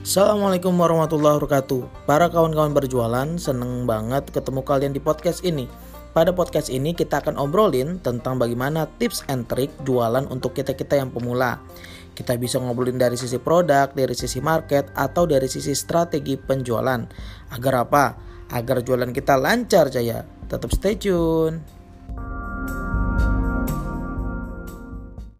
Assalamualaikum warahmatullahi wabarakatuh. Para kawan-kawan berjualan, seneng banget ketemu kalian di podcast ini. Pada podcast ini kita akan obrolin tentang bagaimana tips and trick jualan untuk kita-kita yang pemula. Kita bisa ngobrolin dari sisi produk, dari sisi market, atau dari sisi strategi penjualan. Agar apa? Agar jualan kita lancar jaya. Tetap stay tune.